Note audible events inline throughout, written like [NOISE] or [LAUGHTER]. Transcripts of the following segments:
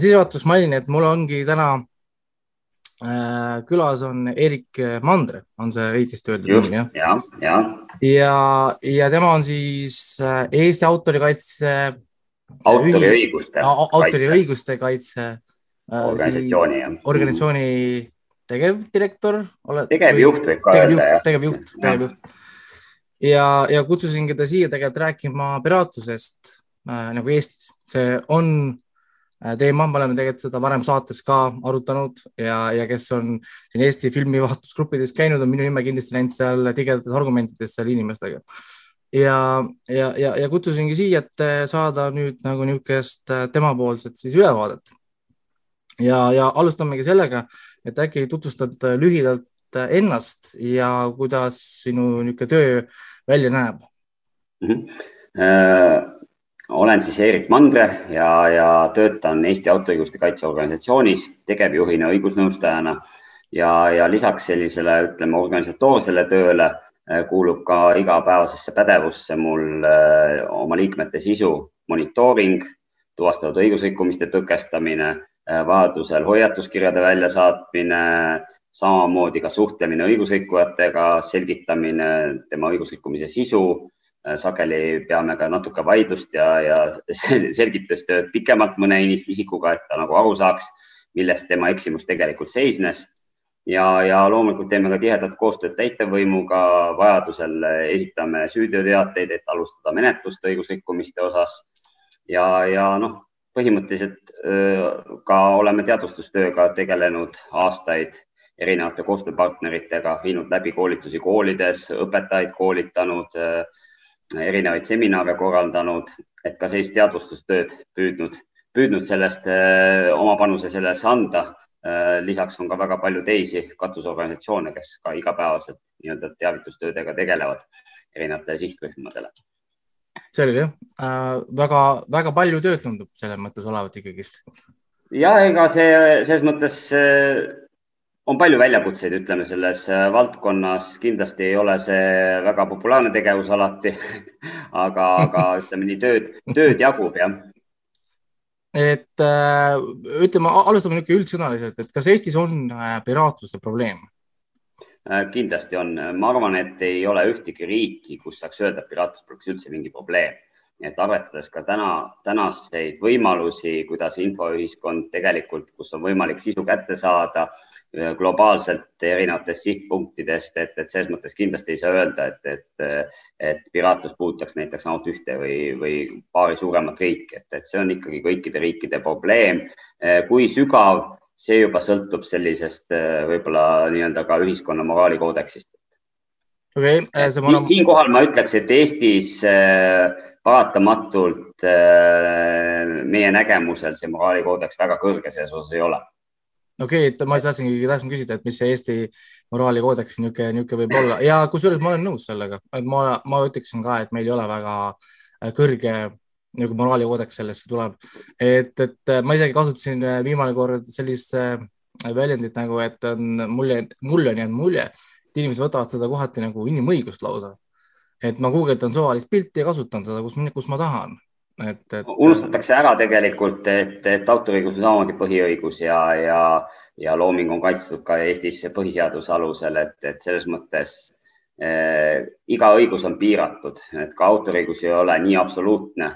sissejuhatuseks mainin, et mul ongi täna äh, külas on Erik Mandre, on see õigesti öeldud? ja, ja, ja. ja, ja tema on siis äh, Eesti autorikaitse. autoriõiguste. autoriõiguste kaitse. Äh, organisatsiooni, jah. organisatsiooni tegevdirektor. tegevjuht võib ka öelda, jah. tegevjuht, tegevjuht. ja, ja kutsusingi ta siia tegelikult rääkima piraatlusest äh, nagu Eestis. see on Äh, teema, me oleme tegelikult seda varem saates ka arutanud ja, ja kes on siin Eesti filmivahetusgruppides käinud, on minu nime kindlasti näinud seal tigedates argumentides seal inimestega. ja, ja, ja, ja kutsusingi siia, et saada nüüd nagu niisugust äh, temapoolset siis ülevaadet. ja, ja alustamegi sellega, et äkki tutvustad lühidalt ennast ja kuidas sinu niisugune töö välja näeb mm? -hmm. Uh olen siis Eerik Mandre ja, ja töötan Eesti Autoõiguste Kaitse Organisatsioonis tegevjuhina, õigusnõustajana. Ja, ja lisaks sellisele, ütleme, organisatoorsele tööle eh, kuulub ka igapäevasesse pädevusse mul eh, oma liikmete sisu monitooring, tuvastatud õigusrikkumiste tõkestamine, eh, vajadusel hoiatuskirjade väljasaatmine, samamoodi ka suhtlemine õigusrikkujatega, selgitamine tema õigusrikkumise sisu sageli peame ka natuke vaidlust ja, ja selgitustööd pikemalt mõne isikuga, et ta nagu aru saaks, milles tema eksimus tegelikult seisnes. ja, ja loomulikult teeme ka tihedat koostööd täitevvõimuga, vajadusel esitame süüteoteateid, et alustada menetlust õigusrikkumiste osas. ja, ja noh, põhimõtteliselt ka oleme teadvustustööga tegelenud aastaid erinevate koostööpartneritega, viinud läbi koolitusi koolides, õpetajaid koolitanud erinevaid seminare korraldanud, et ka sellist teadvustustööd püüdnud, püüdnud sellest äh, oma panuse sellesse anda. Äh, lisaks on ka väga palju teisi katusorganisatsioone, kes ka igapäevaselt nii-öelda teavitustöödega tegelevad erinevatele sihtrühmadele. selge jah äh,, väga-väga palju tööd tundub selles mõttes olevat ikkagist. ja ega see selles mõttes äh, on palju väljakutseid, ütleme selles äh, valdkonnas, kindlasti ei ole see väga populaarne tegevus alati [LAUGHS] aga, aga [LAUGHS] ütleme nii tööd, tööd jagub jah. et äh, ütleme, alustame niisugune üldsõnaliselt, et kas Eestis on äh, piraatluse probleem? kindlasti on, ma arvan, et ei ole ühtegi riiki, kus saaks öelda, et piraatlus poleks üldse mingi probleem et arvestades ka täna, tänaseid võimalusi, kuidas infoühiskond tegelikult, kus on võimalik sisu kätte saada äh, globaalselt erinevatest sihtpunktidest, et, et selles mõttes kindlasti ei saa öelda, et, et, et piraatlus puudutaks näiteks ainult ühte või, või paari suuremat riiki, et, et see on ikkagi kõikide riikide probleem. Äh, kui sügav, see juba sõltub sellisest äh, võib-olla nii-öelda ka ühiskonna moraalikoodeksist okay,. Siin, siinkohal ma ütleks, et Eestis äh, paratamatult äh, meie nägemusel see moraalikoodeks väga kõrge selles osas ei ole. Okei okay,, ma tahtsingi, tahtsin küsida, et mis see Eesti moraalikoodeks niisugune, niisugune võib olla. Ja kusjuures ma olen nõus sellega, et ma, ma ütleksin ka, et meil ei ole väga äh, kõrge nagu moraalikoodeks sellesse tuleb, et, et äh, ma isegi kasutasin viimane kord sellist väljendit nagu, et on mulje, mulle on jäänud mulje, et inimesed võtavad seda kohati nagu inimõigust lausa. Et ma guugeldan suvalist pilti ja kasutan seda, kus, kus ma tahan. Et, et. unustatakse ära tegelikult, et, et autoriõigus on samamoodi põhiõigus ja, ja, ja looming on kaitstud ka Eestis põhiseaduse alusel, et, et selles mõttes eh, iga õigus on piiratud, et ka autoriõigus ei ole nii absoluutne,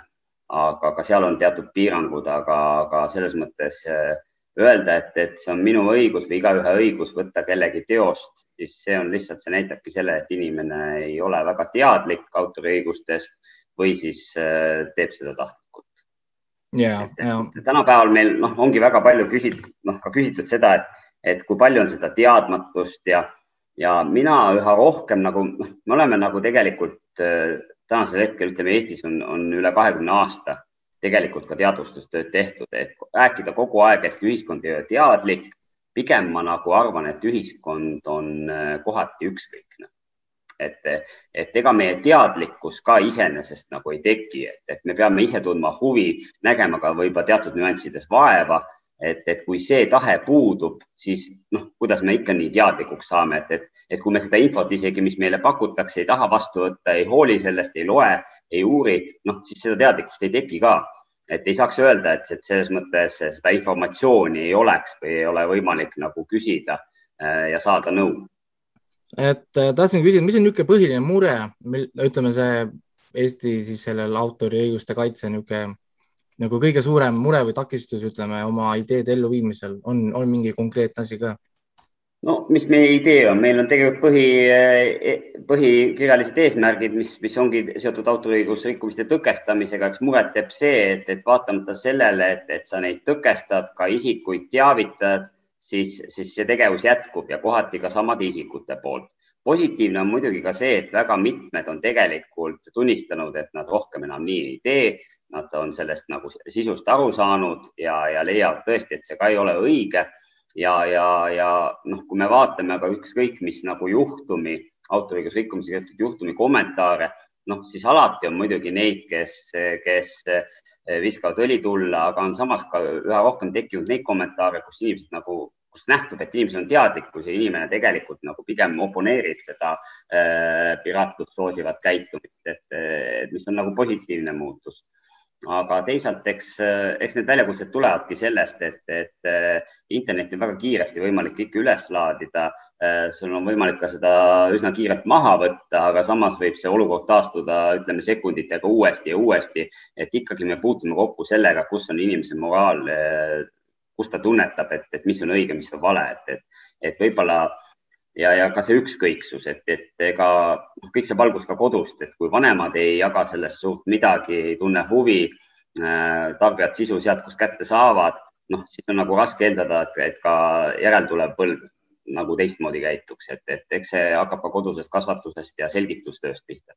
aga ka seal on teatud piirangud, aga, aga selles mõttes eh, öelda, et, et see on minu õigus või igaühe õigus võtta kellegi teost, siis see on lihtsalt, see näitabki selle, et inimene ei ole väga teadlik autoriõigustest või siis äh, teeb seda tahtlikult. ja, ja. tänapäeval meil noh, ongi väga palju küsitud, noh ka küsitud seda, et, et kui palju on seda teadmatust ja, ja mina üha rohkem nagu, noh, me oleme nagu tegelikult äh, tänasel hetkel ütleme, Eestis on, on üle kahekümne aasta tegelikult ka teadvustustööd tehtud, et rääkida kogu aeg, et ühiskond ei ole teadlik. pigem ma nagu arvan, et ühiskond on äh, kohati ükskõikne. Et, et ega meie teadlikkus ka iseenesest nagu ei teki, et, me peame ise tundma huvi, nägema ka võib-olla teatud nüanssides vaeva et, et kui see tahe puudub, siis noh, kuidas me ikka nii teadlikuks saame, et, et, et kui me seda infot isegi, mis meile pakutakse, ei taha vastu võtta, ei hooli sellest, ei loe, ei uuri, noh siis seda teadlikkust ei teki ka. et ei saaks öelda, et, et selles mõttes seda informatsiooni ei oleks või ei ole võimalik nagu küsida äh, ja saada nõu. Et äh, tahtsin küsida, mis on niisugune põhiline mure, ütleme see Eesti siis sellel autoriõiguste kaitse niisugune nagu kõige suurem mure või takistus, ütleme oma ideede elluviimisel on, on mingi konkreetne asi ka? no mis meie idee on, meil on tegelikult põhi, e-, põhikirjalised eesmärgid, mis, mis ongi seotud autoriõiguse rikkumiste tõkestamisega, eks muret teeb see, et, et vaatamata sellele, et, et sa neid tõkestad, ka isikuid teavitad, siis, siis see tegevus jätkub ja kohati ka samade isikute poolt. positiivne on muidugi ka see, et väga mitmed on tegelikult tunnistanud, et nad rohkem enam nii ei tee. Nad on sellest nagu sisust aru saanud ja, ja leiavad tõesti, et see ka ei ole õige ja, ja, ja noh, kui me vaatame aga ükskõik mis nagu juhtumi, autoriõiguse rikkumisega seotud juhtumi kommentaare, noh, siis alati on muidugi neid, kes, kes viskavad õli tulla, aga on samas ka üha rohkem tekkinud neid kommentaare, kus inimesed nagu, kus nähtub, et inimesel on teadlikkus ja inimene tegelikult nagu pigem oponeerib seda äh, piraatlust soosivat käitumist, et mis on nagu positiivne muutus aga teisalt, eks, eks need väljakutsed tulevadki sellest, et, et eh, internetti on väga kiiresti võimalik ikka üles laadida. Eh, sul on võimalik ka seda üsna kiirelt maha võtta, aga samas võib see olukord taastuda, ütleme sekunditega uuesti ja uuesti, et ikkagi me puutume kokku sellega, kus on inimese moraal, eh, kus ta tunnetab, et, et mis on õige, mis on vale, et, et, et võib-olla ja, ja ka see ükskõiksus, et, et ega kõik see valgus ka kodust, et kui vanemad ei jaga sellest suurt midagi, ei tunne huvi äh,, tarbijad sisu sealt, kust kätte saavad, noh, siis on nagu raske eeldada, et, et ka järeltulev põlv nagu teistmoodi käituks, et, et eks see hakkab ka kodusest kasvatusest ja selgitustööst pihta.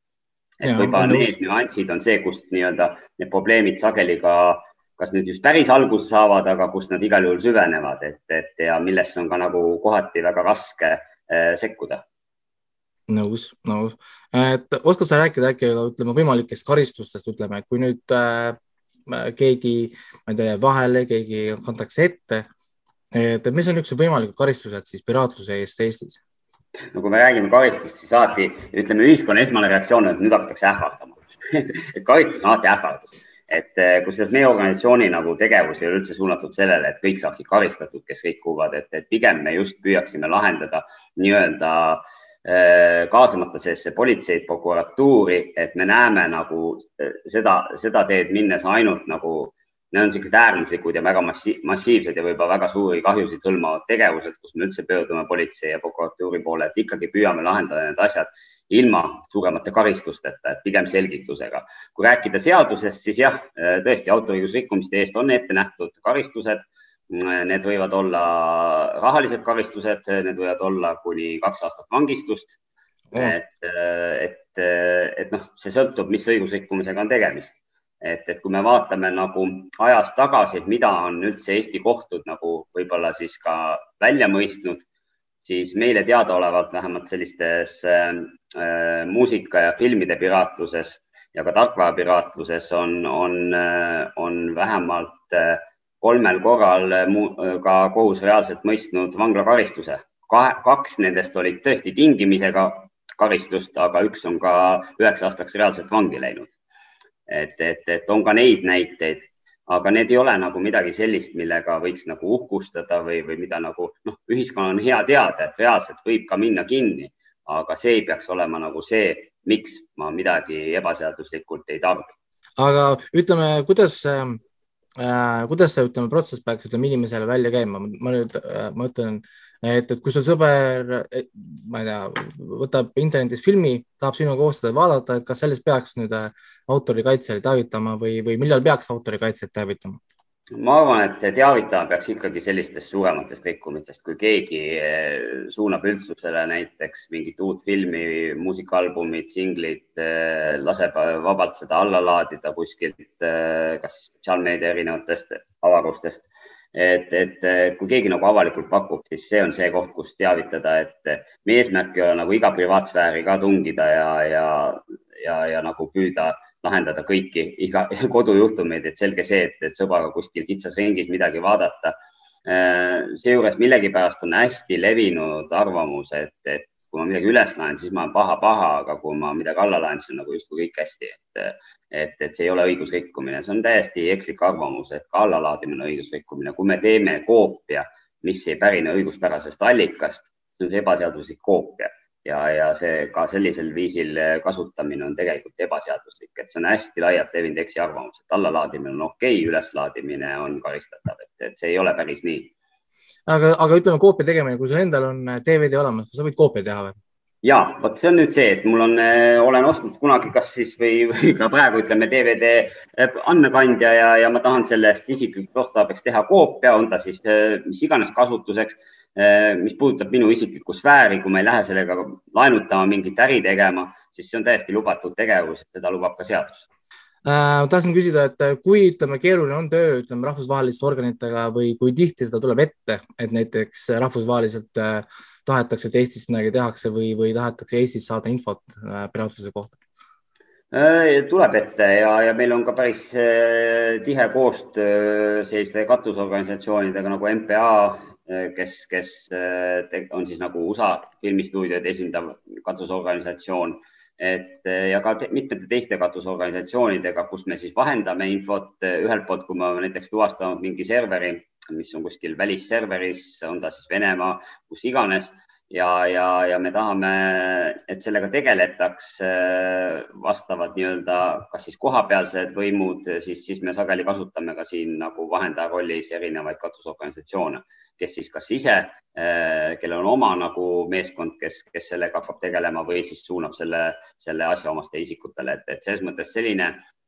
et võib-olla need nüansid on see, kust nii-öelda need probleemid sageli ka kas nüüd just päris alguse saavad, aga kus nad igal juhul süvenevad, et, et ja millesse on ka nagu kohati väga raske Äh, sekkuda. nõus, nõus, et oskad sa rääkida äkki ütleme võimalikest karistustest, ütleme, et kui nüüd äh, keegi, ma ei tea, vahele, keegi kantakse ette, et mis on niisugused võimalikud karistused siis piraatluse eest Eestis? no kui me räägime karistust, siis alati ütleme, ühiskonna esmane reaktsioon on, et nüüd hakatakse ähvardama [LAUGHS] et karistus on alati ähvardus et eh, kusjuures meie organisatsiooni nagu tegevus ei ole üldse suunatud sellele, et kõik saaksid karistatud, kes rikuvad, et, et pigem me just püüaksime lahendada nii-öelda eh, kaasamata sellesse politseid, prokuratuuri, et me näeme nagu eh, seda, seda teed minnes ainult nagu need on niisugused äärmuslikud ja väga massi massiivsed ja võib-olla väga suuri kahjusid hõlmavad tegevused, kus me üldse pöördume politsei ja prokuratuuri poole, et ikkagi püüame lahendada need asjad ilma suuremate karistusteta, et pigem selgitusega. kui rääkida seadusest, siis jah, tõesti autoriõiguse rikkumiste eest on ette nähtud karistused. Need võivad olla rahalised karistused, need võivad olla kuni kaks aastat vangistust. et, et, et noh, see sõltub, mis õigusrikkumisega on tegemist. et, et kui me vaatame nagu ajas tagasi, mida on üldse Eesti kohtud nagu võib-olla siis ka välja mõistnud siis meile teadaolevalt vähemalt sellistes äh, äh, muusika ja filmide piraatluses ja ka tarkvara piraatluses on, on, äh, on vähemalt äh, kolmel korral ka kohus reaalselt mõistnud vanglakaristuse. kaks nendest olid tõesti tingimisega karistust, aga üks on ka üheksa aastaks reaalselt vangi läinud. et, et, et on ka neid näiteid aga need ei ole nagu midagi sellist, millega võiks nagu uhkustada või, või mida nagu noh, ühiskonnal on hea teada, et reaalselt võib ka minna kinni, aga see ei peaks olema nagu see, miks ma midagi ebaseaduslikult ei tarbi. aga ütleme, kuidas äh, kuidas see, ütleme, protsess peaks, ütleme inimesele välja käima, ma nüüd äh,, ma ütlen äh, et, et kui sul sõber, ma ei tea, võtab internetis filmi, tahab sinuga koostada, vaadata, et kas sellest peaks nüüd äh, autorikaitsjale teavitama või, või millal peaks autorikaitset teavitama? ma arvan, et teavitama peaks ikkagi sellistest suurematest rikkumistest, kui keegi äh, suunab üldsusele näiteks mingit uut filmi, muusikaalbumit, singlit, äh, laseb vabalt seda alla laadida kuskilt, kas sotsiaalmeedia erinevatest avarustest et, et kui keegi nagu avalikult pakub, siis see on see koht, kus teavitada, et meie eesmärk ei ole nagu iga privaatsfääri ka tungida ja, ja, ja, ja nagu püüda lahendada kõiki iga [LAUGHS] kodujuhtumeid, et selge see, et, et sõbraga kuskil kitsas ringis midagi vaadata. seejuures millegipärast on hästi levinud arvamus, et, et kui ma midagi üles laen, siis ma olen paha-paha, aga kui ma midagi alla laen, siis on nagu justkui kõik hästi, et, et, et see ei ole õigusrikkumine, see on täiesti ekslik arvamus, et ka allalaadimine on õigusrikkumine, kui me teeme koopia, mis ei pärine õiguspärasest allikast, see on see ebaseaduslik koopia. Ja, ja see ka sellisel viisil kasutamine on tegelikult ebaseaduslik, et see on hästi laialt levinud eksiarvamus, et allalaadimine on okei okay,, üleslaadimine on karistatav, et, et see ei ole päris nii. Aga, aga ütleme koopia tegemine, kui sul endal on DVD olemas, kas sa võid koopia teha või? ja vot see on nüüd see, et mul on, olen ostnud kunagi, kas siis või, [LAUGHS] või ka praegu ütleme DVD andmekandja ja, ja ma tahan sellest isiklikust otstarbeks teha koopia, on ta siis mis iganes kasutuseks Eh, mis puudutab minu isiklikku sfääri, kui ma ei lähe sellega laenutama, mingit äri tegema, siis see on täiesti lubatud tegevus, seda lubab ka seadus äh,. tahtsin küsida, et kui ütleme, keeruline on töö, ütleme rahvusvaheliste organitega või kui tihti seda tuleb ette, et näiteks rahvusvaheliselt äh, tahetakse, et Eestis midagi tehakse või, või tahetakse Eestis saada infot äh, piraatluse kohta? Äh, tuleb ette ja, ja meil on ka päris äh, tihe koostöö selliste katusorganisatsioonidega nagu MPA Äh, kes, kes äh, on siis nagu USA filmistuudioid esindav katusorganisatsioon, et äh, ja ka te, mitmete teiste katusorganisatsioonidega, kus me siis vahendame infot ühelt poolt, kui me näiteks tuvastame mingi serveri, mis on kuskil välisserveris, on ta siis Venemaa, kus iganes ja, ja, ja me tahame, et sellega tegeletaks vastavad nii-öelda, kas siis kohapealsed võimud, siis, siis me sageli kasutame ka siin nagu vahendaja rollis erinevaid katusorganisatsioone kes siis kas ise, äh, kellel on oma nagu meeskond, kes, kes sellega hakkab tegelema või siis suunab selle, selle asjaomaste isikutele, et, et selles mõttes selline Äh,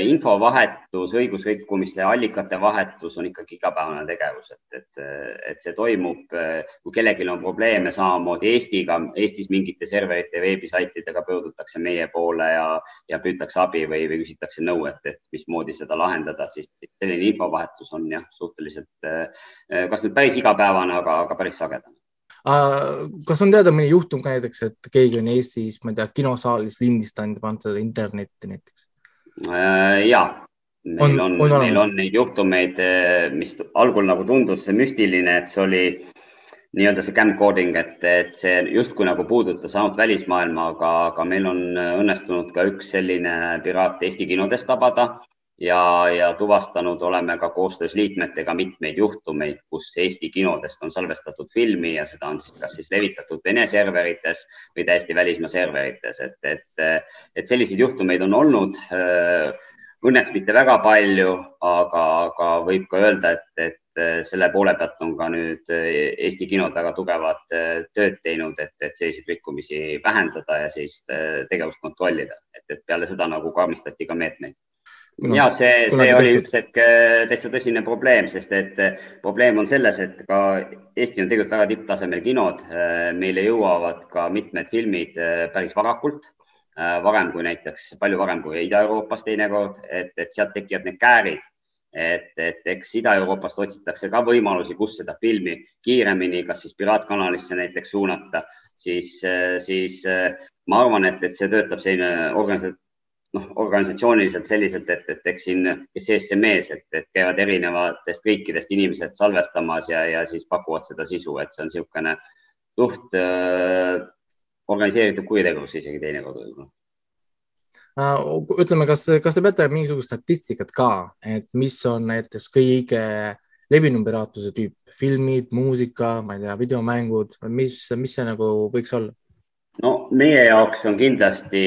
infovahetus, õigusrikkumiste allikate vahetus on ikkagi igapäevane tegevus, et, et, et see toimub, äh, kui kellelgi on probleeme samamoodi Eestiga, Eestis mingite serverite, veebisaitidega pöördutakse meie poole ja, ja püütakse abi või, või küsitakse nõu, et, et mismoodi seda lahendada, siis selline infovahetus on jah, suhteliselt, äh, kas nüüd päris igapäevane, aga, aga päris sagedane kas on teada mõni juhtum ka näiteks, et keegi on Eestis, ma ei tea, kinosaalis lindistanud ja pannud seda internetti näiteks? Äh, ja, meil on, on, meil on neid juhtumeid, äh, mis algul nagu tundus müstiline, et see oli nii-öelda see camcording, et, et see justkui nagu puudutas ainult välismaailma, aga, aga meil on õnnestunud ka üks selline piraat Eesti kinodes tabada ja, ja tuvastanud oleme ka koostöös liikmetega mitmeid juhtumeid, kus Eesti kinodest on salvestatud filmi ja seda on siis kas siis levitatud Vene serverites või täiesti välismaa serverites, et, et, et selliseid juhtumeid on olnud. Õnneks mitte väga palju, aga, aga võib ka öelda, et, et selle poole pealt on ka nüüd Eesti kinod väga tugevat tööd teinud, et, et selliseid rikkumisi vähendada ja sellist tegevust kontrollida, et, et peale seda nagu karmistati ka meetmeid no, ja see, see oli üks hetk täitsa tõsine probleem, sest et äh, probleem on selles, et ka Eesti on tegelikult väga tipptasemel kinod. Äh, meile jõuavad ka mitmed filmid päris varakult, varem kui näiteks, palju varem kui Ida-Euroopas teinekord, et, et sealt tekivad need käärid. et, et eks Ida-Euroopast otsitakse ka võimalusi, kus seda filmi kiiremini, kas siis piraatkanalisse näiteks suunata, siis, siis ma arvan, et, et see töötab selline organisa-, noh, organisatsiooniliselt selliselt, et, et eks siin, kes ees, see mees, et, et käivad erinevatest riikidest inimesed salvestamas ja, ja siis pakuvad seda sisu, et see on niisugune suht äh, organiseeritud kuritegevus isegi teinekord võib-olla uh,. ütleme, kas, kas te peate mingisugust statistikat ka, et mis on näiteks kõige levinum piraatluse tüüp, filmid, muusika, ma ei tea, videomängud, mis, mis see nagu võiks olla? No meie jaoks on kindlasti,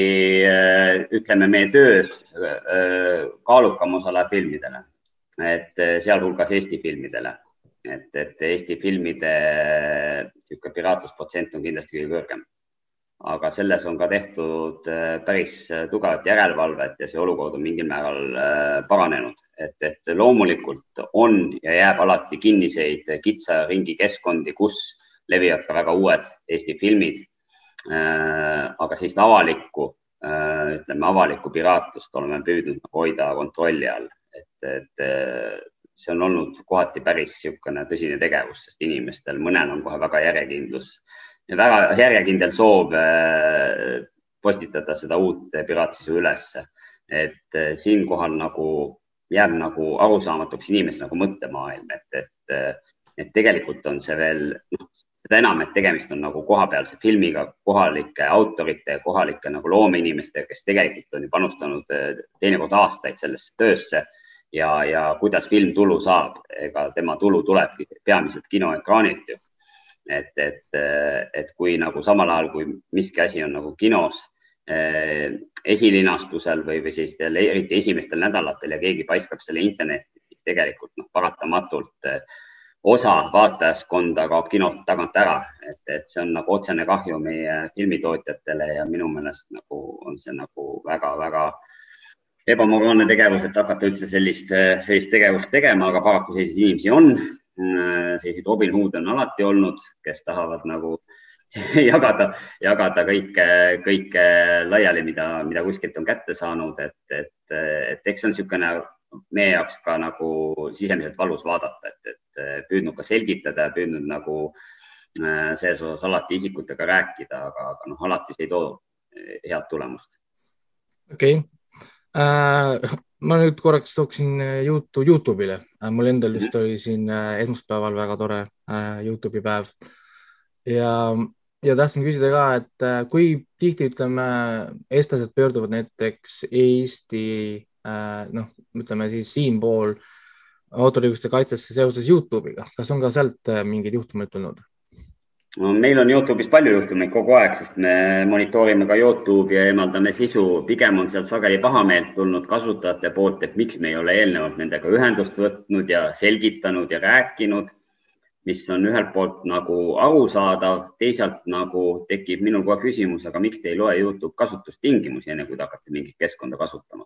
äh, ütleme, meie töös äh, kaalukam osa läheb filmidele, et äh, sealhulgas Eesti filmidele, et, et Eesti filmide niisugune piraatlusprotsent on kindlasti kõige kõrgem. aga selles on ka tehtud päris tugevat järelevalvet ja see olukord on mingil määral paranenud, et, et loomulikult on ja jääb alati kinniseid kitsa ringi keskkondi, kus levivad ka väga uued Eesti filmid aga sellist avalikku, äh, ütleme avalikku piraatlust oleme püüdnud nagu hoida kontrolli all, et, et äh, see on olnud kohati päris niisugune tõsine tegevus, sest inimestel, mõnel on kohe väga järjekindlus väga järjekindel soov postitada seda uut piraatsisu ülesse. et siinkohal nagu jääb nagu arusaamatuks inimese nagu mõttemaailm, et, et, et tegelikult on see veel, noh, seda enam, et tegemist on nagu kohapealse filmiga, kohalike autorite, kohalike nagu loomeinimestega, kes tegelikult on ju panustanud eh, teinekord aastaid sellesse töösse ja, ja kuidas film tulu saab, ega tema tulu tulebki peamiselt kinoekraanilt ju. et, et, eh, et kui nagu samal ajal, kui miski asi on nagu kinos eh, esilinastusel või, või sellistel eriti esimestel nädalatel ja keegi paiskab selle internetti, siis tegelikult noh, paratamatult eh, osa vaatajaskonda kaob kinost tagant ära, et, et see on nagu otsene kahju meie filmitootjatele ja minu meelest nagu on see nagu väga-väga ebamoraalne tegevus, et hakata üldse sellist, sellist tegevust tegema, aga paraku selliseid inimesi on. selliseid Robin Hood on alati olnud, kes tahavad nagu [LAUGHS] jagada, jagada kõike, kõike laiali, mida, mida kuskilt on kätte saanud, et, et, et eks see on niisugune meie jaoks ka nagu sisemiselt valus vaadata, et, et püüdnud ka selgitada ja püüdnud nagu äh, selles osas alati isikutega rääkida, aga, aga noh, alati see ei too äh, head tulemust. okei okay. äh,, ma nüüd korraks tooksin jutu Youtube'ile, mul endal just oli siin esmaspäeval väga tore äh, Youtube'i päev ja, ja tahtsin küsida ka, et kui tihti ütleme, eestlased pöörduvad näiteks Eesti Äh, noh, ütleme siis siinpool autoriõiguste kaitsesse seoses Youtube'iga, kas on ka sealt äh, mingeid juhtumeid tulnud? no meil on Youtube'is palju juhtumeid kogu aeg, sest me monitoorime ka Youtube'i ja eemaldame sisu. pigem on sealt sageli pahameelt tulnud kasutajate poolt, et miks me ei ole eelnevalt nendega ühendust võtnud ja selgitanud ja rääkinud, mis on ühelt poolt nagu arusaadav, teisalt nagu tekib minul kohe küsimus, aga miks te ei loe Youtube kasutustingimusi, enne kui te hakkate mingit keskkonda kasutama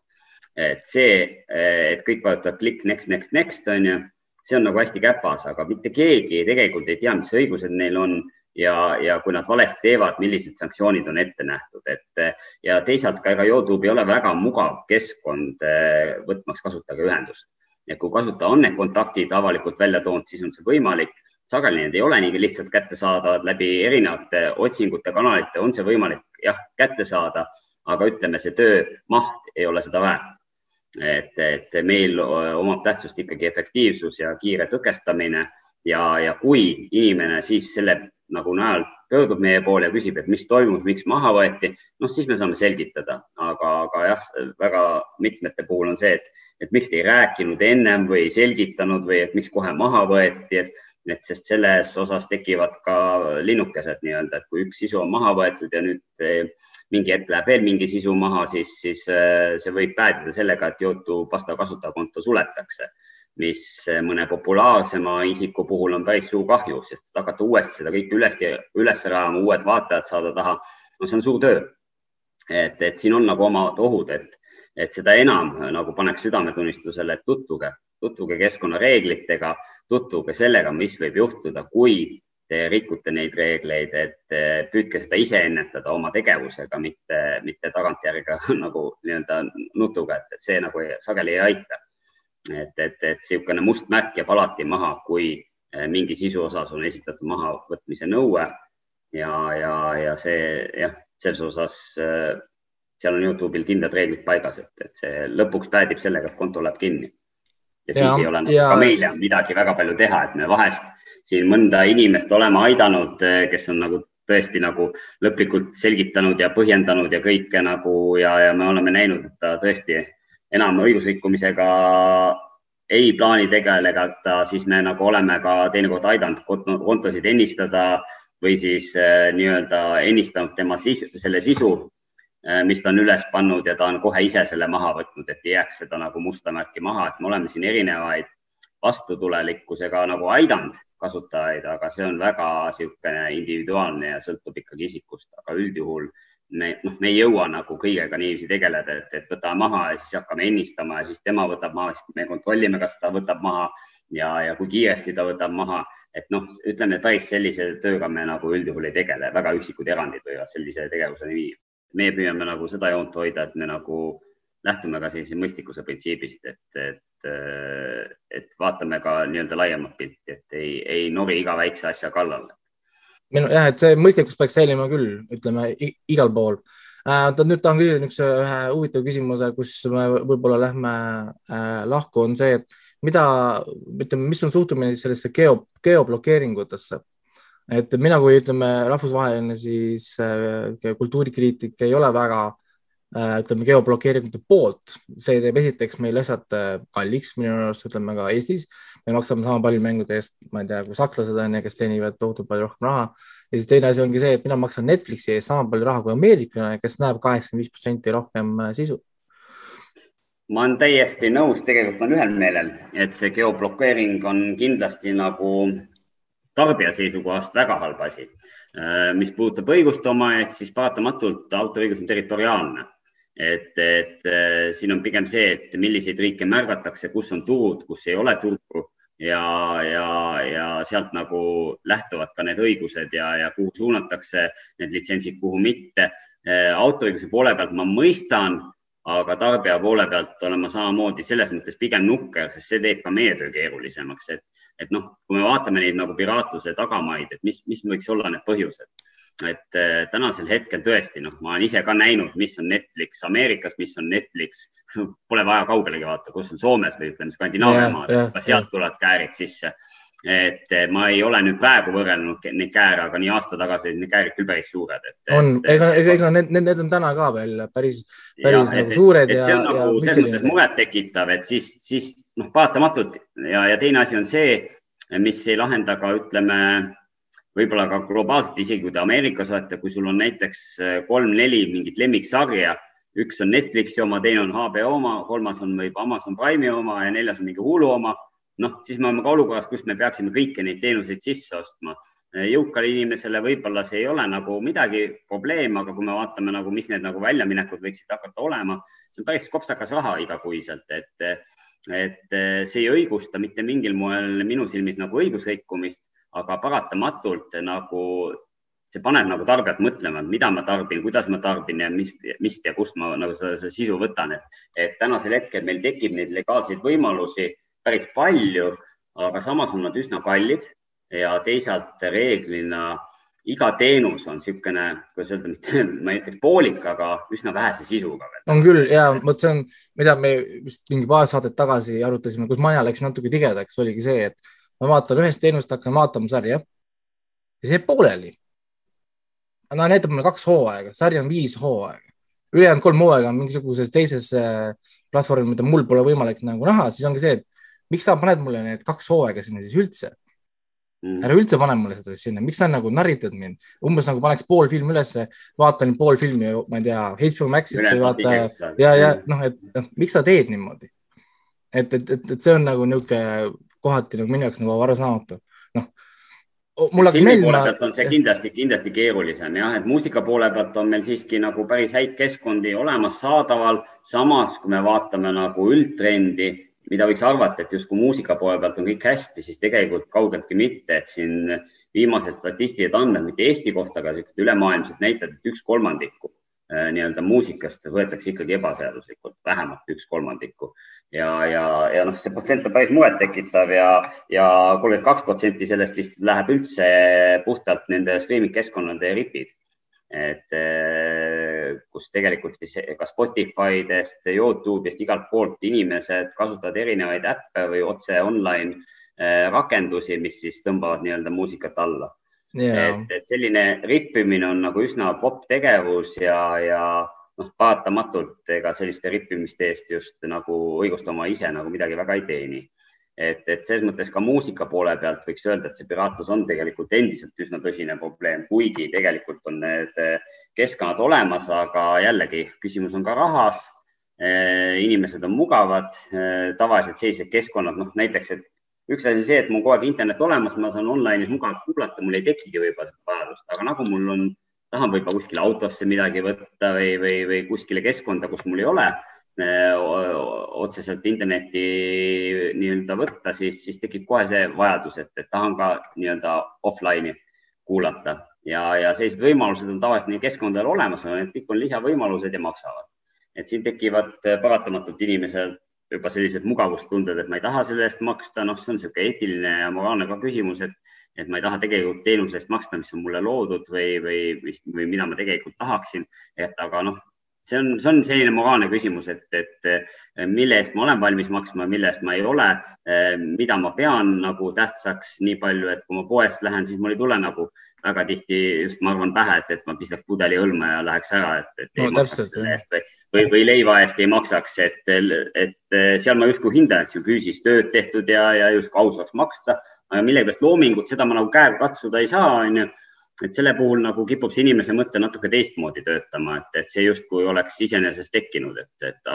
et see, et kõik vajutavad klikk next, next, next on ju, see on nagu hästi käpas, aga mitte keegi tegelikult ei tea, mis õigused neil on ja, ja kui nad valesti teevad, millised sanktsioonid on ette nähtud, et ja teisalt ka ega Youtube ei ole väga mugav keskkond eh, võtmaks kasutajaga ühendust. et kui kasutaja on need kontaktid avalikult välja toonud, siis on see võimalik. sageli need ei ole nii lihtsalt kättesaadavad läbi erinevate otsingute kanalite, on see võimalik jah, kätte saada, aga ütleme, see töö maht ei ole seda väärt et, et meil omab tähtsust ikkagi efektiivsus ja kiire tõkestamine. Ja, ja kui inimene siis selle nagu najal pöördub meie poole ja küsib, et mis toimus, miks maha võeti, noh, siis me saame selgitada, aga, aga jah, väga mitmete puhul on see, et, et miks te ei rääkinud ennem või ei selgitanud või et miks kohe maha võeti, et, et sest selles osas tekivad ka linnukesed nii-öelda, et kui üks sisu on maha võetud ja nüüd mingi hetk läheb veel mingi sisu maha, siis, siis äh, see võib päädida sellega, et Youtube vastav kasutajakonto suletakse, mis äh, mõne populaarsema isiku puhul on päris suur kahju, sest hakata uuesti seda kõike üles, üles rajama, uued vaatajad saada taha, no see on suur töö. et, et siin on nagu omad ohud, et, et seda enam nagu paneks südametunnistusele, et tutvuge, tutvuge keskkonnareeglitega, tutvuge sellega, mis võib juhtuda, kui te rikute neid reegleid, et püüdke seda ise ennetada oma tegevusega, mitte, mitte tagantjärgi [LAUGHS] nagu nii-öelda nutuga, et, et see nagu sageli ei aita. et, et, et niisugune must märk jääb alati maha, kui eh, mingi sisu osas on esitatud mahavõtmise nõue ja, ja, ja see jah, selles osas eh, seal on Youtube'il kindlad reeglid paigas, et, et see lõpuks päädib sellega, et konto läheb kinni. Ja siis ja, ei ole nagu ja... ka meil midagi väga palju teha, et me vahest siin mõnda inimest olema aidanud, eh, kes on nagu tõesti nagu lõplikult selgitanud ja põhjendanud ja kõike nagu ja, ja me oleme näinud, et ta tõesti enam õigusrikkumisega ei plaani tegeleda, siis me nagu oleme ka teinekord aidanud kontosid ennistada või siis äh, nii-öelda ennistanud tema sisu, selle sisu mis ta on üles pannud ja ta on kohe ise selle maha võtnud, et ei jääks seda nagu musta märki maha, et me oleme siin erinevaid vastutulelikkusega nagu aidanud kasutajaid, aga see on väga niisugune individuaalne ja sõltub ikkagi isikust, aga üldjuhul me, noh, me ei jõua nagu kõigega niiviisi tegeleda, et, et võtame maha ja siis hakkame ennistama ja siis tema võtab maha, siis me kontrollime, kas ta võtab maha ja, ja kui kiiresti ta võtab maha. et noh, ütleme päris sellise tööga me nagu üldjuhul ei tegele, väga üksikud erandid võivad sellise tegevuseni viia. Meie püüame nagu seda joont hoida, et me nagu lähtume ka sellise mõistlikkuse printsiibist, et, et, et vaatame ka nii-öelda laiemat pilti, et ei, ei nori iga väikse asja kallale. minu jah, et see mõistlikkus peaks säilima küll, ütleme igal pool äh,. nüüd tahan küsida niisuguse ühe huvitava küsimuse, kus me võib-olla lähme äh, lahku, on see, et mida, ütleme, mis on suhtumine sellesse geo, geoblokeeringutesse et mina, kui ütleme, rahvusvaheline siis äh, kultuurikriitik ei ole väga äh, ütleme geoblokeeringute poolt, see teeb esiteks meil asjad äh, kalliks minu arust, ütleme ka Eestis. me maksame sama palju mängude eest, ma ei tea, kui sakslased on ja kes teenivad tohutult palju rohkem raha. ja siis teine asi ongi see, et mina maksan Netflixi eest sama palju raha kui ameeriklane, kes näeb kaheksakümmend viis protsenti rohkem sisu ma olen täiesti nõus, tegelikult olen ühel meelel, et see geoblokeering on kindlasti nagu tarbija seisukohast väga halb asi. Äh, mis puudutab õiguste omajaid, siis paratamatult autoriõigus on territoriaalne. et, et äh, siin on pigem see, et milliseid riike märgatakse, kus on turud, kus ei ole turgu ja, ja, ja sealt nagu lähtuvad ka need õigused ja, ja kuhu suunatakse need litsentsid, kuhu mitte. Äh, autoriõiguse poole pealt ma mõistan aga tarbija poole pealt olen ma samamoodi selles mõttes pigem nukker, sest see teeb ka meie töö keerulisemaks, et, et noh, kui me vaatame neid nagu piraatluse tagamaid, et mis, mis võiks olla need põhjused, et äh, tänasel hetkel tõesti, noh, ma olen ise ka näinud, mis on Netflix Ameerikas, mis on Netflix, pole vaja kaugelegi vaadata, kus on Soomes või ütleme Skandinaavia maad, ka sealt tulevad käärid sisse et ma ei ole nüüd praegu võrrelnud neid kääre, aga nii aasta tagasi olid need käärid küll päris suured. on, ega, ega, need, need, need on täna ka veel päris, päris ja, nagu et, suured. see on ja, nagu selles mõttes murettekitav, et siis, siis noh, paratamatult ja, ja teine asi on see, mis ei lahenda ka, ütleme, võib-olla ka globaalselt, isegi kui te Ameerikas olete, kui sul on näiteks kolm-neli mingit lemmiksarja, üks on Netflixi oma, teine on HBO oma, kolmas on võib Amazon Prime'i oma ja neljas on mingi Hulu oma noh, siis me oleme ka olukorras, kus me peaksime kõiki neid teenuseid sisse ostma. jõukale inimesele võib-olla see ei ole nagu midagi probleem, aga kui me vaatame nagu, mis need nagu väljaminekud võiksid hakata olema, see on päris kopsakas raha igakuiselt, et, et see ei õigusta mitte mingil moel minu silmis nagu õigusrikkumist, aga paratamatult nagu see paneb nagu tarbijat mõtlema, mida ma tarbin, kuidas ma tarbin ja mis, mis ja kust ma nagu seda, seda sisu võtan, et, et tänasel hetkel meil tekib neid legaalseid võimalusi päris palju, aga samas on nad üsna kallid ja teisalt reeglina iga teenus on niisugune, kuidas öelda, mitte, ma ei ütleks poolik, aga üsna vähese sisuga. on küll ja vot see on, mida me vist mingi paar saadet tagasi arutasime, kus maja läks natuke tigedaks, oligi see, et ma vaatan ühest teenust, hakkan vaatama sarja ja see jääb pooleli. no näitab mulle kaks hooaega, sari on viis hooaega, ülejäänud kolm hooaega on mingisuguses teises äh, platvormil, mida mul pole võimalik nagu näha, siis ongi see, et miks sa paned mulle need kaks hooaega sinna siis üldse mm.? ära üldse pane mulle seda sinna, miks sa nagu narritad mind, umbes nagu paneks pool filmi ülesse, vaatan pool filmi, ma ei tea, HBO Maxist või vaata ja, ja mm. noh, et noh, miks sa teed niimoodi? et, et, et, et see on nagu niisugune kohati nagu minu jaoks nagu arusaamatu, noh mul hakkab meeldima. on see kindlasti, kindlasti keerulisem jah, et muusika poole pealt on meil siiski nagu päris häid keskkondi olemas saadaval. samas, kui me vaatame nagu üldtrendi, mida võiks arvata, et justkui muusika poole pealt on kõik hästi, siis tegelikult kaugeltki mitte, et siin viimased statistilised andmed, mitte Eesti kohta, aga sellised ülemaailmsed näitajad, et üks kolmandiku äh, nii-öelda muusikast võetakse ikkagi ebaseaduslikult, vähemalt üks kolmandiku ja, ja, ja noh, see protsent on päris murettekitav ja, ja kolmkümmend kaks protsenti sellest vist läheb üldse puhtalt nende streaming keskkonnade ripid. Et eh, kus tegelikult siis ka Spotifydest, Youtube'ist, igalt poolt inimesed kasutavad erinevaid äppe või otse online eh, rakendusi, mis siis tõmbavad nii-öelda muusikat alla. Yeah.. et, et selline rippimine on nagu üsna popp tegevus ja, ja noh, paratamatult ega selliste rippimiste eest just nagu õigustama ise nagu midagi väga ei teeni. Et, et selles mõttes ka muusika poole pealt võiks öelda, et see piraatlus on tegelikult endiselt üsna tõsine probleem, kuigi tegelikult on need eh, keskkonnad olemas, aga jällegi küsimus on ka rahas. Inimesed on mugavad, tavaliselt sellised keskkonnad, noh näiteks, et üks asi on see, et mul kogu aeg internet olemas, ma saan online'is mugavalt kuulata, mul ei tekigi võib-olla vajadust, aga nagu mul on, tahan võib-olla kuskile autosse midagi võtta või, või, või kuskile keskkonda, kus mul ei ole otseselt internetti nii-öelda võtta, siis, siis tekib kohe see vajadus, et, et tahan ka nii-öelda offline'i kuulata. Ja, ja sellised võimalused on tavaliselt neil keskkondadel olemas, need kõik on lisavõimalused ja maksavad. et siin tekivad paratamatult inimesel juba sellised mugavustunded, et ma ei taha selle eest maksta, noh, see on niisugune eetiline ja moraalne ka küsimus, et, et ma ei taha tegelikult teenuse eest maksta, mis on mulle loodud või, või, või mida ma tegelikult tahaksin, et aga noh, see on, see on selline moraalne küsimus, et, et mille eest ma olen valmis maksma, mille eest ma ei ole, mida ma pean nagu tähtsaks nii palju, et kui ma poest lähen, siis mul ei tule nagu väga tihti just, ma arvan, pähe, et, et ma pistaks pudeli õlma ja läheks ära, et, et no, ei maksaks selle eest või, või, või leiva eest ei maksaks, et, et seal ma justkui hindan, et see on füüsilist tööd tehtud ja, ja justkui aus oleks maksta, aga millegipärast loomingut, seda ma nagu käega katsuda ei saa, onju et selle puhul nagu kipub see inimese mõte natuke teistmoodi töötama, et, et see justkui oleks iseenesest tekkinud, et, et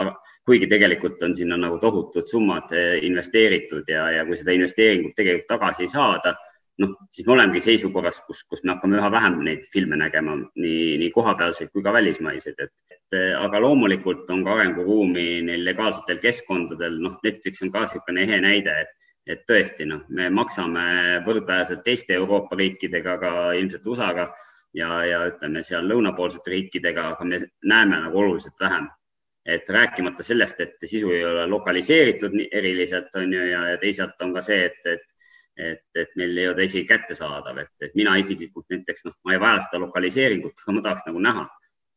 kuigi tegelikult on sinna nagu tohutud summad eh, investeeritud ja, ja kui seda investeeringut tegelikult tagasi ei saada, noh, siis me olemegi seisukorras, kus, kus me hakkame üha vähem neid filme nägema, nii, nii kohapealseid kui ka välismaiseid, et, et aga loomulikult on ka arenguruumi neil legaalsetel keskkondadel, noh, Netflix on ka niisugune ehe näide, et et tõesti, noh, me maksame võrdväärselt teiste Euroopa riikidega, ka ilmselt USA-ga ja, ja ütleme seal lõunapoolsete riikidega, aga me näeme nagu oluliselt vähem. et rääkimata sellest, et sisu ei ole lokaliseeritud eriliselt, on ju, ja, ja teisalt on ka see, et, et et, et meil ei ole isegi kättesaadav, et, et mina isiklikult näiteks noh, ma ei vaja seda lokaliseeringut, aga ma tahaks nagu näha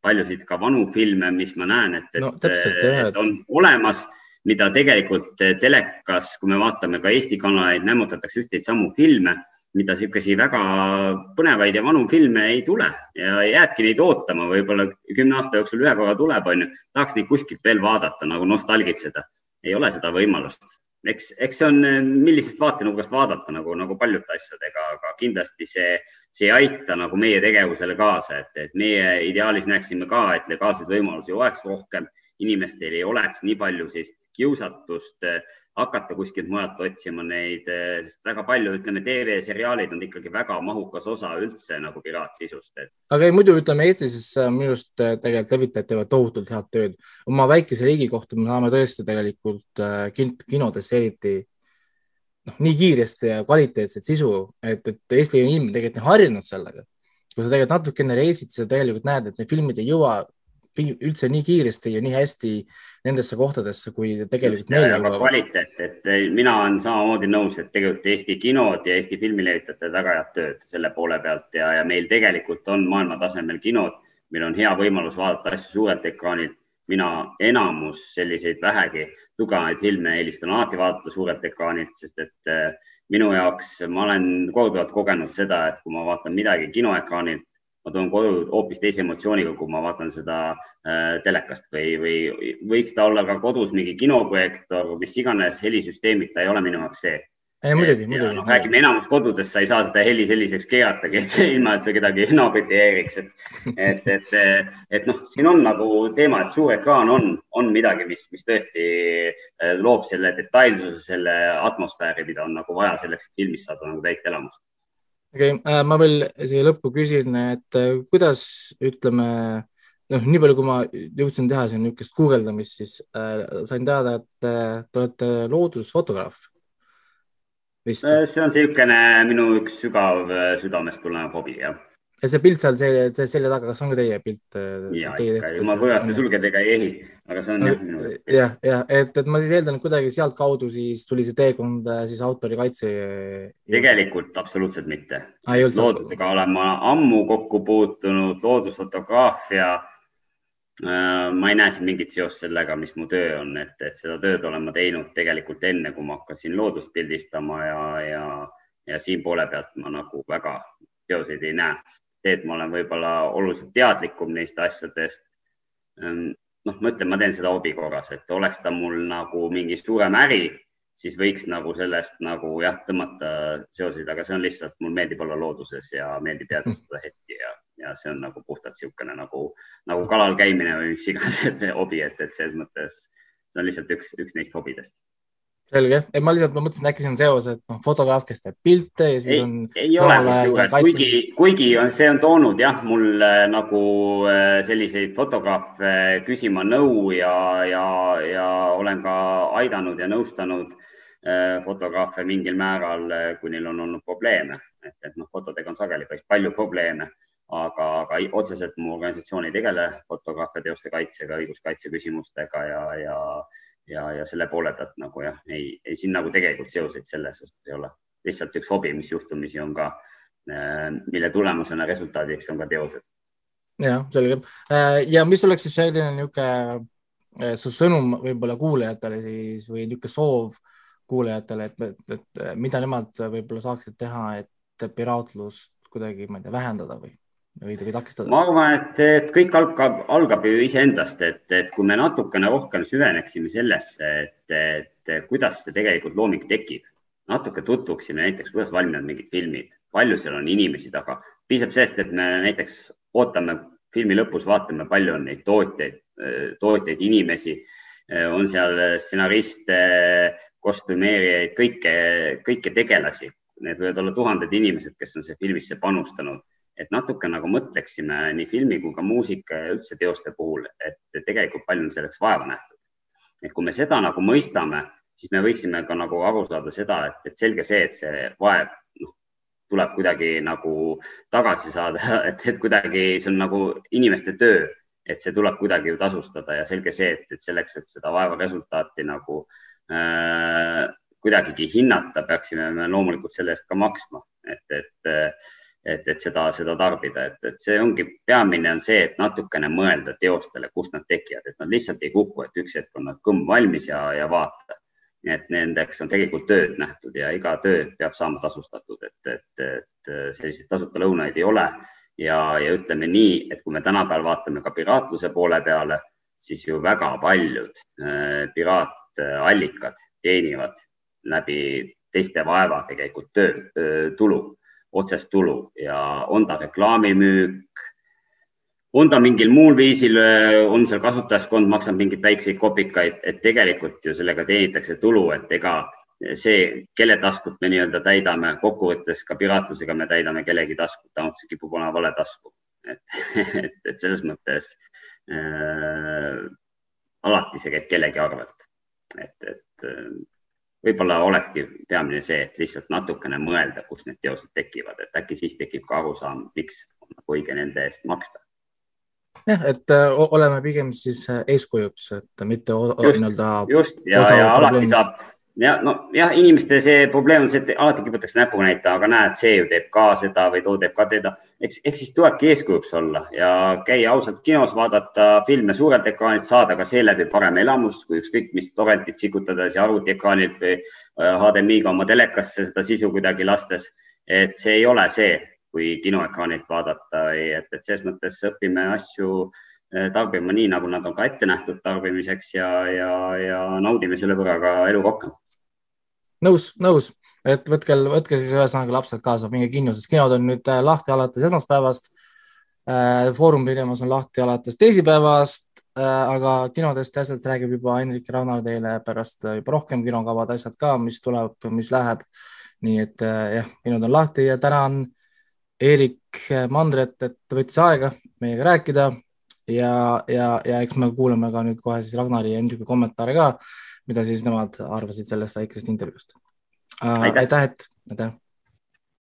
paljusid ka vanu filme, mis ma näen, et, et, no, täpselt, et on olemas mida tegelikult telekas, kui me vaatame ka Eesti kanaleid, nämmutatakse ühteid samu filme, mida niisuguseid väga põnevaid ja vanu filme ei tule ja jäädki neid ootama, võib-olla kümne aasta jooksul ühe korra tuleb, onju, tahaks neid kuskilt veel vaadata, nagu nostalgitseda. ei ole seda võimalust. eks, eks see on, millisest vaatenurgast vaadata nagu, nagu paljude asjadega, aga kindlasti see, see ei aita nagu meie tegevusele kaasa, et, et meie ideaalis näeksime ka, et legaalseid võimalusi oleks rohkem inimestel ei oleks nii palju sellist kiusatust eh, hakata kuskilt mujalt otsima neid, eh, sest väga palju, ütleme, TV-seriaalid on ikkagi väga mahukas osa üldse nagu piraatsisust aga ei, muidu ütleme Eestis minu arust tegelikult levitajad teevad tohutult head tööd. oma väikese riigi kohta me saame tõesti tegelikult kinodes eriti noh, nii kiiresti ja kvaliteetset sisu, et, et Eesti inimene tegelikult harjunud sellega. kui sa tegelikult natukene reisid, siis sa tegelikult näed, et need filmid ei jõua üldse nii kiiresti ja nii hästi nendesse kohtadesse, kui tegelikult meile jõuab. kvaliteet, et mina olen samamoodi nõus, et tegelikult Eesti kinod ja Eesti filmilevitajad teevad väga head tööd selle poole pealt ja, ja meil tegelikult on maailmatasemel kinod, meil on hea võimalus vaadata asju suurelt ekraanilt. mina enamus selliseid vähegi tugevaid filme eelistan alati vaadata suurelt ekraanilt, sest et äh, minu jaoks ma olen korduvalt kogenud seda, et kui ma vaatan midagi kinoekraanilt, ma tulen koju hoopis teise emotsiooniga, kui ma vaatan seda äh, telekast või, või võiks ta olla ka kodus mingi kinoprojektor, mis iganes helisüsteemid, ta ei ole minu jaoks see. ei muidugi, muidugi. noh, räägime enamus kodudes, sa ei saa seda heli selliseks keeratagi, [LAUGHS] ilma, et sa kedagi [LAUGHS] naabrit ei häiriks, et, et, et, et noh, siin on nagu teema, et suur ekraan on, on midagi, mis, mis tõesti äh, loob selle detailsuse, selle atmosfääri, mida on nagu vaja selleks, et filmist saada nagu täit elamust okei okay,, äh, ma veel siia lõppu küsin, et äh, kuidas ütleme, noh, nii palju, kui ma jõudsin teha siin niisugust guugeldamist, siis äh, sain teada, et äh, te olete loodusfotograaf. Äh, see on niisugune minu üks sügav südamest tulenev hobi, jah ja see pilt seal selja, selja taga, kas on ka teie pilt? Äh, ja ikka, ma võõraste sulgedega ei ehi, aga see on jah minu. jah, jah, et, et ma siis eeldan, et kuidagi sealtkaudu siis tuli see teekond äh, siis autorikaitse. tegelikult absoluutselt mitte. loodusega olen ma ammu kokku puutunud, loodusfotograafia äh, ma ei näe siin mingit seost sellega, mis mu töö on, et, et seda tööd olen ma teinud tegelikult enne, kui ma hakkasin loodust pildistama ja, ja, ja siin poole pealt ma nagu väga seoseid ei näe. see, et ma olen võib-olla oluliselt teadlikum neist asjadest. Ehm, noh, ma ütlen, ma teen seda hobi korras, et oleks ta mul nagu mingi suurem äri, siis võiks nagu sellest nagu jah, tõmmata seoseid, aga see on lihtsalt, mul meeldib olla looduses ja meeldib jäädvustada hetki ja, ja see on nagu puhtalt niisugune nagu, nagu kalal käimine või mis iganes [LAUGHS] hobi, et, et selles mõttes see on lihtsalt üks, üks neist hobidest selge, et ma lihtsalt, ma mõtlesin, äkki see on seos, et noh, fotograaf, kes teeb pilte ja siis ei, on. ei ole kusjuures, kuigi, kuigi on, see on toonud jah, mul äh, nagu äh, selliseid fotograafe küsima nõu ja, ja, ja olen ka aidanud ja nõustanud äh, fotograafe mingil määral, kui neil on olnud probleeme, et, et noh, fotodega on sageli päris palju probleeme aga, aga otseselt mu organisatsioon ei tegele fotograafia teoste kaitsega, õiguskaitse küsimustega ja, ja ja, ja selle poole pealt nagu jah, ei, ei siin nagu tegelikult seoseid selles osas ei ole, lihtsalt üks hobi, mis juhtumisi on ka, äh, mille tulemusena resultaadiks on ka teosed. jah, selge. ja mis oleks siis selline niisugune see sõnum võib-olla kuulajatele siis või niisugune soov kuulajatele, et, et, et mida nemad võib-olla saaksid teha, et piraatlust kuidagi, ma ei tea, vähendada või või, või takistada? ma arvan, et, et kõik algab, algab ju iseendast, et, et kui me natukene rohkem süveneksime sellesse, et, et kuidas see tegelikult looming tekib, natuke tutvuksime näiteks, kuidas valmivad mingid filmid, palju seal on inimesi taga. piisab sellest, et me näiteks ootame filmi lõpus, vaatame, palju on neid tootjaid, tootjaid, inimesi, on seal stsenariste, kostümeerijaid, kõike, kõiki tegelasi. Need võivad olla tuhanded inimesed, kes on see filmisse panustanud et natuke nagu mõtleksime nii filmi kui ka muusika ja üldse teoste puhul, et tegelikult palju on selleks vaeva nähtud. et kui me seda nagu mõistame, siis me võiksime ka nagu aru saada seda, et, et selge see, et see vaev noh, tuleb kuidagi nagu tagasi saada, [LAUGHS] et, et kuidagi see on nagu inimeste töö, et see tuleb kuidagi ju tasustada ja selge see, et, et selleks, et seda vaeva resultaati nagu äh, kuidagigi hinnata, peaksime me loomulikult selle eest ka maksma, et, et et, et seda, seda tarbida, et, et see ongi, peamine on see, et natukene mõelda teostele, kust nad tekivad, et nad lihtsalt ei kuku, et üks hetk on nad kõmm valmis ja, ja vaata. et nendeks on tegelikult tööd nähtud ja iga töö peab saama tasustatud, et, et, et selliseid tasuta lõunaid ei ole. ja, ja ütleme nii, et kui me tänapäeval vaatame ka piraatluse poole peale, siis ju väga paljud äh, piraatallikad teenivad läbi teiste vaeva tegelikult töö, tulu otsest tulu ja on ta reklaamimüük, on ta mingil muul viisil, on seal kasutajaskond, maksab mingeid väikseid kopikaid, et tegelikult ju sellega teenitakse tulu, et ega see, kelle taskut me nii-öelda täidame, kokkuvõttes ka piraatlusega me täidame kellegi taskut, ainult see kipub olema vale tasku. et, [LAUGHS] et, et selles mõttes äh, alati see käib kellegi arvelt. et, et võib-olla olekski peamine see, et lihtsalt natukene mõelda, kust need teosed tekivad, et äkki siis tekib ka arusaam, miks on nagu õige nende eest maksta. jah, et äh, oleme pigem siis äh, eeskujuks, et mitte nii-öelda. just ja, ja alati saab ja nojah, inimeste see probleem on see, et alati kiputakse näpuga näitama, aga näed, see ju teeb ka seda või too teeb ka teda. eks, ehk siis tulebki eeskujuks olla ja käia ausalt kinos, vaadata filme suurelt ekraanilt, saada ka seeläbi parem elamus, kui ükskõik mis torrentit sikutades ja arvutiekraanilt või HDMI-ga äh, oma telekasse seda sisu kuidagi lastes. et see ei ole see, kui kinoekraanilt vaadata, et, et selles mõttes õpime asju äh, tarbima nii, nagu nad on ka ette nähtud tarbimiseks ja, ja, ja naudime selle võrra ka elu rohkem nõus, nõus, et võtke, võtke siis ühesõnaga lapsed kaasa, minge kinno, sest kinod on nüüd äh, lahti alates esmaspäevast. Äh, Foorum Pidemas on lahti alates teisipäevast, äh, aga kinodest ja asjadest räägib juba Hendrik Raunar teile pärast juba rohkem kinokavad asjad ka, mis tuleb, mis läheb. nii et jah, kinod on lahti ja tänan Eerik Mandret, et võttis aega meiega rääkida. Ja, ja, ja eks me kuulame ka nüüd kohe siis Ragnari ja Hendriku kommentaare ka mida siis nemad arvasid sellest väikesest intervjuust. aitäh, et, aitäh.